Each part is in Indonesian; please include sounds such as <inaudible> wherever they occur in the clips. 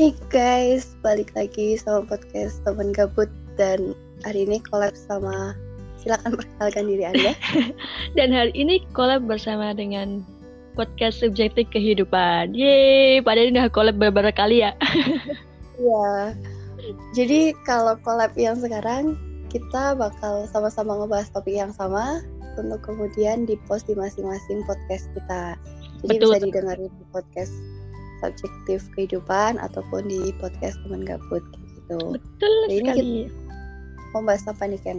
Hey guys, balik lagi sama podcast teman gabut dan hari ini collab sama silakan perkenalkan diri Anda. <laughs> Dan hari ini collab bersama dengan podcast subjektif kehidupan. Yeay, padahal ini udah collab beberapa kali ya. <laughs> Iya. Jadi kalau collab yang sekarang kita bakal sama-sama ngebahas topik yang sama untuk kemudian di-post di masing-masing podcast kita. Jadi Betul. bisa didengarin di podcast subjektif kehidupan ataupun di podcast teman gabut kayak gitu. Betul Jadi ini sekali. Mau bahas apa nih Ken?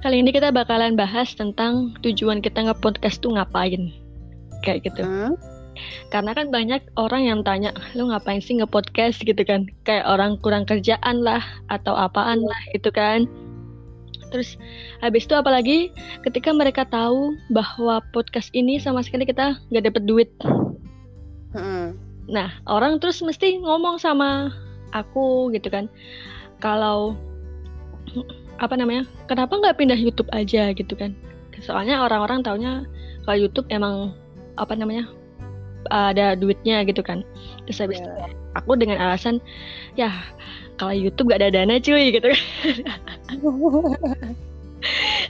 Kali ini kita bakalan bahas tentang tujuan kita nge-podcast tuh ngapain. Kayak gitu. Hmm? Karena kan banyak orang yang tanya, lu ngapain sih nge-podcast gitu kan? Kayak orang kurang kerjaan lah atau apaan lah itu kan. Terus habis itu apalagi ketika mereka tahu bahwa podcast ini sama sekali kita nggak dapet duit. Hmm. Nah, orang terus mesti ngomong sama aku gitu kan. Kalau apa namanya? Kenapa nggak pindah YouTube aja gitu kan? Soalnya orang-orang taunya kalau YouTube emang apa namanya? ada duitnya gitu kan. Terus habis Iya. itu aku dengan alasan ya kalau YouTube gak ada dana cuy gitu kan. <laughs>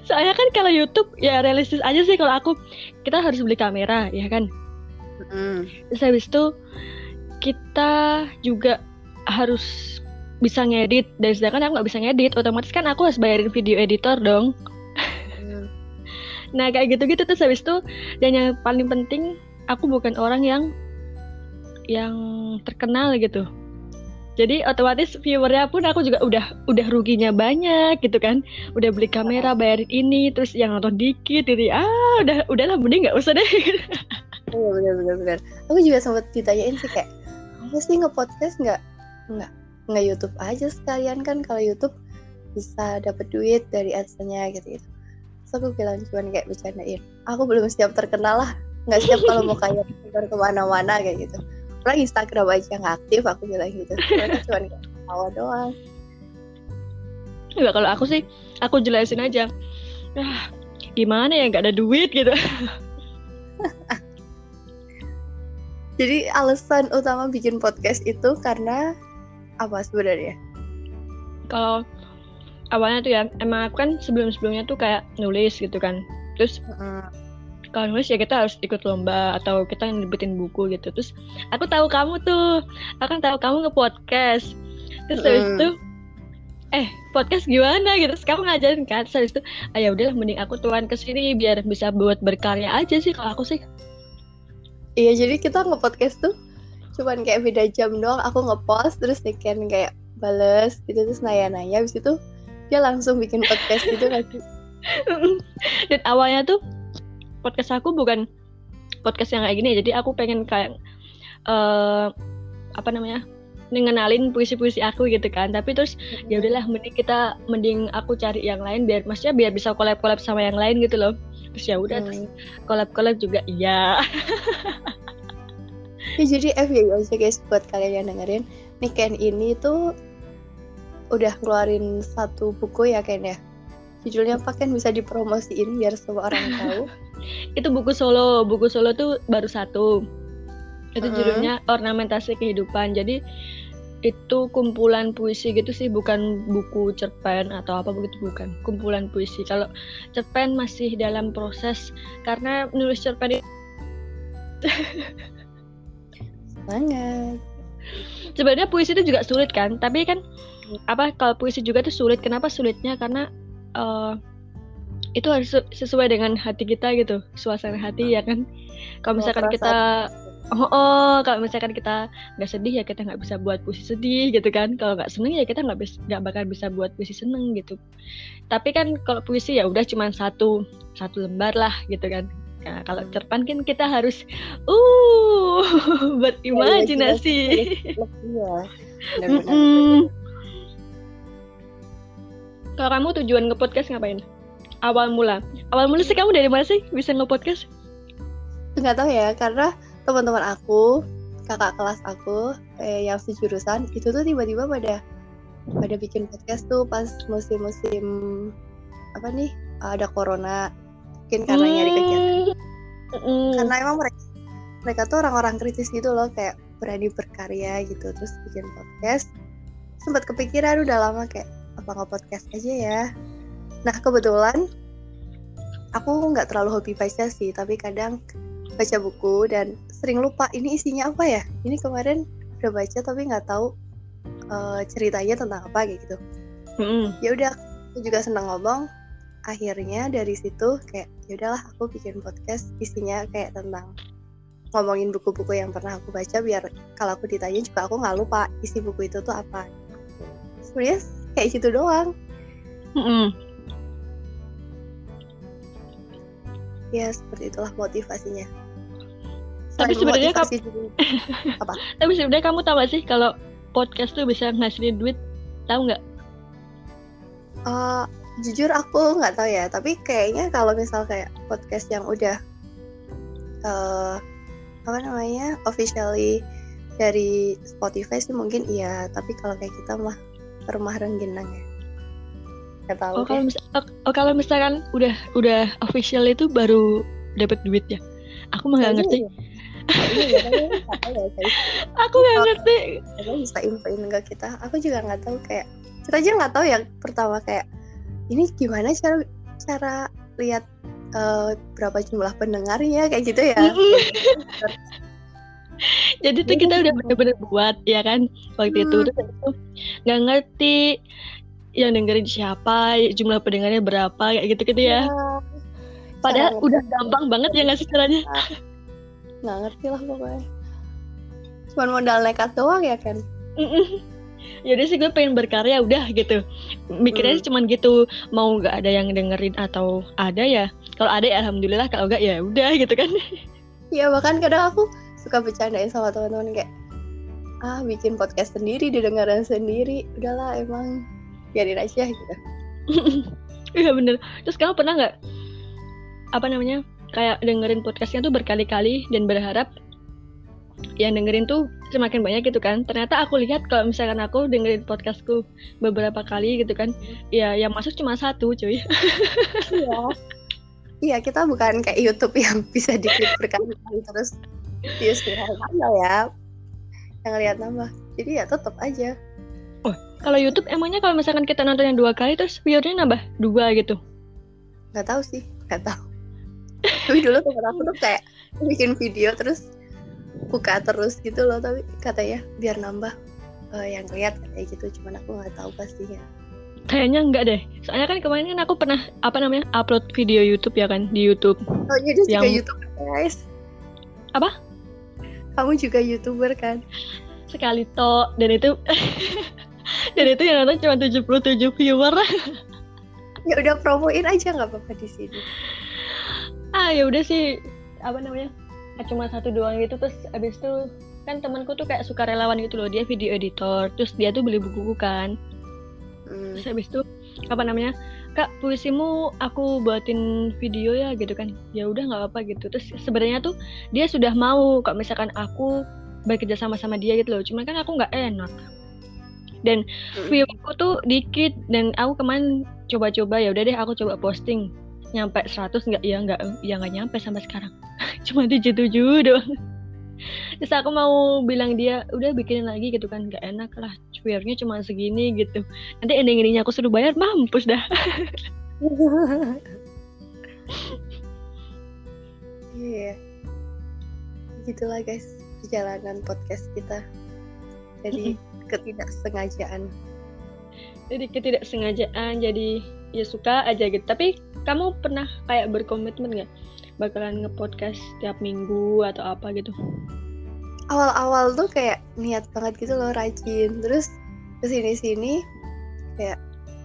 Soalnya kan kalau YouTube ya realistis aja sih kalau aku kita harus beli kamera ya kan. Hmm. Terus habis itu kita juga harus bisa ngedit. Dan sedangkan aku nggak bisa ngedit otomatis kan aku harus bayarin video editor dong. Hmm. <laughs> nah kayak gitu-gitu. Terus habis itu dan yang paling penting aku bukan orang yang yang terkenal gitu. Jadi otomatis viewernya pun aku juga udah udah ruginya banyak gitu kan. Udah beli kamera bayarin ini terus yang nonton dikit jadi ah udah udahlah mending nggak usah deh <laughs> Iya benar benar benar. Aku juga sempat ditanyain sih kayak, kamu sih nge-podcast nggak nggak nggak YouTube aja sekalian kan kalau YouTube bisa dapat duit dari adsense gitu gitu. Terus aku bilang cuman kayak bercandain, aku belum siap terkenal lah, nggak siap kalau mau kayak keluar ke mana-mana kayak gitu. Orang Instagram aja nggak aktif, aku bilang gitu. Cuman kayak tawa doang. Enggak kalau aku sih aku jelasin aja. Ah, gimana ya nggak ada duit gitu. <laughs> Jadi alasan utama bikin podcast itu karena apa sebenarnya? Kalau awalnya tuh ya emang aku kan sebelum-sebelumnya tuh kayak nulis gitu kan. Terus Mm. kalau nulis ya kita harus ikut lomba atau kita nerbitin buku gitu. Terus aku tahu kamu tuh, aku kan tahu kamu nge-podcast. Terus habis Mm. itu eh podcast gimana gitu. Terus kamu ngajarin kan. Terus habis itu ah ya udahlah mending aku tuan ke sini biar bisa buat berkarya aja sih kalau aku sih. Iya jadi kita nge-podcast tuh cuman kayak beda jam doang aku nge-post terus Niken kayak bales gitu terus nanya-nanya habis itu dia langsung bikin podcast gitu kan <laughs> Dan awalnya tuh podcast aku bukan podcast yang kayak gini, jadi aku pengen kayak eh apa namanya? ngenalin puisi-puisi aku gitu kan. Tapi terus ya udahlah mending kita mending aku cari yang lain biar maksudnya biar bisa collab-collab sama yang lain gitu loh. Terus ya udah terus Hmm. collab-collab juga iya. Ya, jadi FYI aja guys buat kalian yang dengerin Niken ini tuh udah ngeluarin satu buku ya Ken ya judulnya apa Ken bisa dipromosiin biar semua orang <laughs> tahu Itu buku solo, buku solo tuh baru satu. Itu judulnya Ornamentasi Kehidupan. Jadi itu kumpulan puisi gitu sih bukan buku cerpen atau apa begitu bukan. Kumpulan puisi. Kalau cerpen masih dalam proses karena nulis cerpen itu banget. Sebenarnya puisi itu juga sulit kan tapi kan apa kalau puisi juga tuh sulit. Kenapa sulitnya? Karena eh, itu harus se- sesuai dengan hati kita gitu suasana hati ya kan? Kalau misalkan kita oh, oh kalau misalkan kita nggak sedih ya kita nggak bisa buat puisi sedih gitu kan kalau nggak seneng ya kita nggak nggak bakal bisa buat puisi seneng gitu tapi kan kalau puisi ya udah cuma satu satu lembar lah gitu kan nah, kalau cerpen kan kita harus uh <laughs> berimajinasi iya benar-benar Mm-mm. Kalau kamu tujuan nge-podcast ngapain? Awal mula. Awal mula sih kamu dari mana sih bisa nge-podcast? nggak tahu ya karena teman-teman aku kakak kelas aku eh, yang sejurusan itu tuh tiba-tiba pada pada bikin podcast tuh pas musim-musim apa nih ada corona. Mungkin karena nyari kegiatan. Mm. karena emang mereka mereka tuh orang-orang kritis gitu loh kayak berani berkarya gitu terus bikin podcast. Sempat kepikiran udah lama kayak apa nggak podcast aja ya. Nah kebetulan aku nggak terlalu hobi baca sih tapi kadang baca buku dan sering lupa ini isinya apa ya? Ini kemarin udah baca tapi nggak tahu uh, ceritanya tentang apa kayak gitu. Mm. ya udah aku juga senang ngomong. Akhirnya dari situ kayak ya udahlah aku bikin podcast isinya kayak tentang ngomongin buku-buku yang pernah aku baca biar kalau aku ditanya juga aku nggak lupa isi buku itu tuh apa. Sebenarnya kayak gitu doang. Mm -hmm. ya seperti itulah motivasinya tapi sebenarnya kamu <laughs> apa? Tapi sebenarnya kamu tahu gak sih kalau podcast tuh bisa ngasilin duit? Tahu nggak uh, jujur aku nggak tahu ya. Tapi kayaknya kalau misal kayak podcast yang udah uh, apa namanya officially dari Spotify sih mungkin iya. Tapi kalau kayak kita mah rumah rengginang ya. Gak tahu oh, kalau mis oh, oh, kalau misalkan udah udah official itu baru dapat duit ya aku mah nggak ngerti aku nggak ngerti aku bisa infoin ke kita aku juga nggak tahu kayak kita aja nggak tahu yang pertama kayak ini gimana cara cara lihat uh, berapa jumlah pendengarnya kayak gitu ya. <laughs> Jadi tuh kita udah bener-bener buat ya kan waktu itu hmm. terus nggak ngerti yang dengerin siapa, jumlah pendengarnya berapa kayak gitu-gitu ya. ya. Padahal udah gampang banget ya nggak sih caranya? Nggak ngerti lah pokoknya. Cuman modal nekat doang ya kan jadi sih gue pengen berkarya udah gitu. Mikirnya hmm. cuman gitu mau nggak ada yang dengerin atau ada ya? Kalau ada ya alhamdulillah kalau enggak ya udah <laughs> gitu kan. Iya bahkan kadang aku suka bercandain sama teman-teman kayak ah bikin podcast sendiri didengaran sendiri. Udahlah emang biarin aja gitu. <laughs> Iya bener. Terus kamu pernah nggak apa namanya kayak dengerin podcastnya tuh berkali-kali dan berharap yang dengerin tuh semakin banyak gitu kan. Ternyata aku lihat kalau misalkan aku dengerin podcastku beberapa kali gitu kan ya yang masuk cuma satu cuy. Iya. Iya kita bukan kayak YouTube yang <laughs> bisa diklik berkali-kali terus views nambah ya yang lihat nambah. Jadi ya tetap aja. Oh kalau YouTube emangnya kalau misalkan kita nonton yang dua kali terus viewernya nambah dua gitu? Nggak tahu sih nggak tahu tapi dulu temen aku tuh kayak bikin video terus buka terus gitu loh tapi katanya biar nambah uh, yang lihat kayak gitu. Cuman aku nggak tahu pastinya. Kayaknya enggak deh. Soalnya kan kemarin kan aku pernah apa namanya upload video YouTube ya kan di YouTube. Oh jadi yang... juga YouTube guys. Apa? Kamu juga youtuber kan? Sekali to dan itu <laughs> dan itu yang nonton cuma 77 viewer. Ya udah promoin aja nggak apa-apa di sini ah ya udah sih. Apa namanya? Cuma satu doang gitu. Terus abis itu kan temanku tuh kayak suka relawan gitu loh. Dia video editor. Terus dia tuh beli buku-buku kan. Hmm. terus abis itu apa namanya? Kak puisimu aku buatin video ya gitu kan. Ya udah nggak apa gitu. Terus sebenarnya tuh dia sudah mau. Kok misalkan aku bekerja sama sama dia gitu loh. Cuman kan aku nggak enak. Dan hmm. viewku tuh dikit. Dan aku kemarin coba-coba ya udah deh aku coba posting nyampe 100 nggak? Ya nggak ya nggak nyampe sampai sekarang. <laughs> Cuma tujuh tujuh doang. Terus aku mau bilang dia udah bikinin lagi gitu kan. Nggak enak lah cuirnya cuma segini gitu. Nanti ending endingnya aku suruh bayar mampus dah. <laughs> Iya. Yeah. gitulah guys perjalanan podcast kita. Jadi ketidaksengajaan jadi ketidaksengajaan jadi ya suka aja gitu. Tapi kamu pernah kayak berkomitmen nggak? Bakalan ngepodcast tiap minggu atau apa gitu? Awal-awal tuh kayak niat banget gitu loh rajin. Terus ke sini sini kayak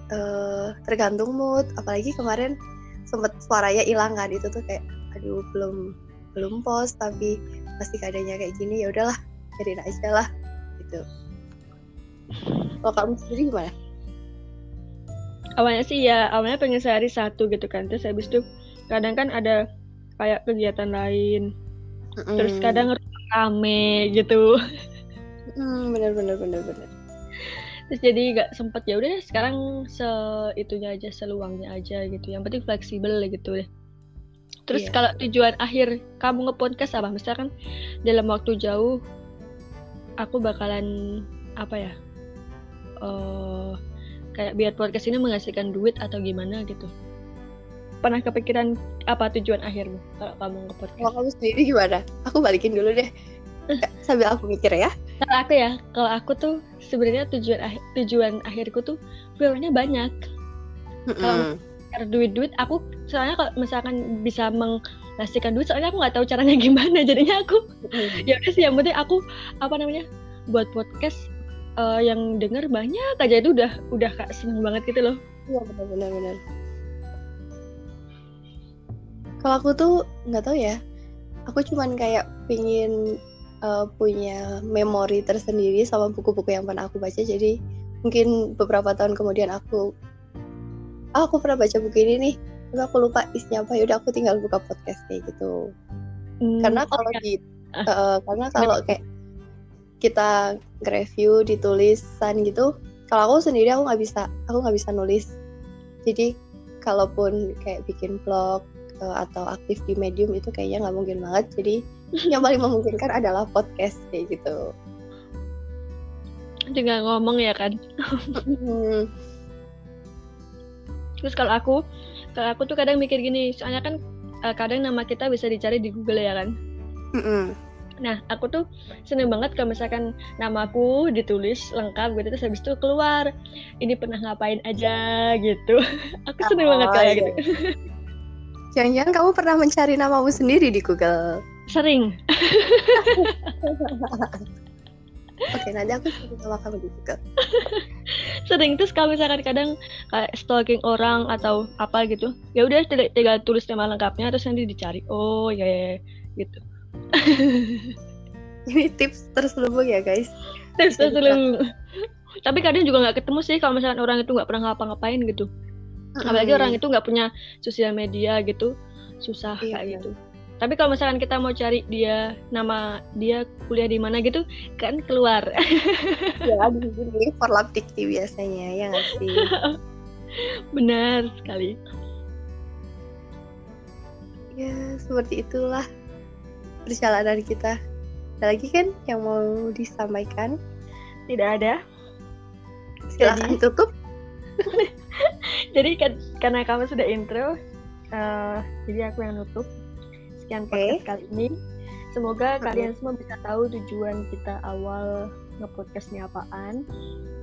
uh, tergantung mood. Apalagi kemarin sempet suaranya hilang kan itu tuh kayak aduh belum belum post tapi masih keadaannya kayak gini ya udahlah biarin aja lah gitu. Kalau kamu sendiri gimana awalnya sih ya awalnya pengen sehari satu gitu kan. Terus habis itu kadang kan ada kayak kegiatan lain. Mm. terus kadang rame gitu. Mm, bener bener bener bener. Terus jadi gak sempet ya udah sekarang se itunya aja seluangnya aja gitu. Yang penting fleksibel gitu deh. Terus yeah. kalau tujuan akhir kamu ngepodcast apa? Misalkan dalam waktu jauh aku bakalan apa ya uh, kayak biar podcast ini menghasilkan duit atau gimana gitu. Pernah kepikiran apa tujuan akhirmu kalau kamu nge podcast kalau kamu sendiri gimana? Aku balikin dulu deh. Sambil aku mikir ya. Kalau aku ya kalau aku tuh sebenarnya tujuan akhir tujuan akhirku tuh sebenarnya banyak. Kalau duit duit aku soalnya kalau misalkan bisa menghasilkan duit soalnya aku nggak tahu caranya <laughs> gimana. Jadinya aku ya udah sih yang penting aku apa namanya buat podcast uh, yang denger banyak aja itu udah udah kak seneng banget gitu loh. Iya benar benar benar kalau aku tuh nggak tahu ya. Aku cuman kayak pingin uh, punya memori tersendiri sama buku-buku yang pernah aku baca. Jadi mungkin beberapa tahun kemudian aku oh, aku pernah baca buku ini nih tapi aku lupa isinya apa. Yaudah aku tinggal buka podcast kayak gitu. Hmm, karena kalau okay. di uh, karena kalau kayak kita nge-review ditulisan gitu kalau aku sendiri aku nggak bisa aku nggak bisa nulis. Jadi kalaupun kayak bikin blog uh, atau aktif di medium itu kayaknya nggak mungkin banget. Jadi <laughs> yang paling memungkinkan adalah podcast kayak gitu. Tinggal ngomong ya kan? Hmm. Terus kalau aku kalau aku tuh kadang mikir gini soalnya kan uh, kadang nama kita bisa dicari di Google ya kan? Mm -hmm. Nah aku tuh seneng banget kalau misalkan namaku ditulis lengkap gitu terus habis itu keluar ini pernah ngapain aja gitu <laughs> aku seneng oh, banget kayak iya. gitu jangan-jangan kamu pernah mencari namamu sendiri di Google sering <laughs> Oke, nanti aku sering sama kamu di Google. <laughs> sering terus kalau misalkan kadang kayak stalking orang atau apa gitu, ya udah tinggal tulis nama lengkapnya terus nanti dicari. Oh ya, ya, ya gitu. <laughs> Ini tips terselubung ya guys. Tips terselubung. Tapi kadang juga nggak ketemu sih kalau misalkan orang itu nggak pernah ngapa-ngapain gitu. Apalagi orang itu nggak punya sosial media gitu, susah iya, kayak iya. gitu tapi kalau misalkan kita mau cari dia nama dia kuliah di mana gitu kan keluar ya <laughs> di sini for love dikti biasanya ya nggak sih <laughs> benar sekali ya seperti itulah perjalanan kita ada lagi kan yang mau disampaikan tidak ada silahkan jadi, tutup <laughs> jadi kan, karena kamu sudah intro uh, jadi aku yang nutup sekian podcast okay. kali ini. Semoga hmm. kalian semua bisa tahu tujuan kita awal ngepodcastnya apaan.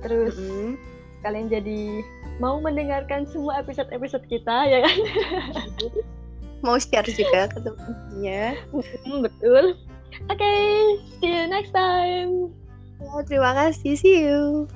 Terus hmm. kalian jadi mau mendengarkan semua episode-episode kita ya kan? <laughs> mau share juga ke teman-temannya. Hmm, betul. Oke, okay, see you next time. Ya, terima kasih. See you.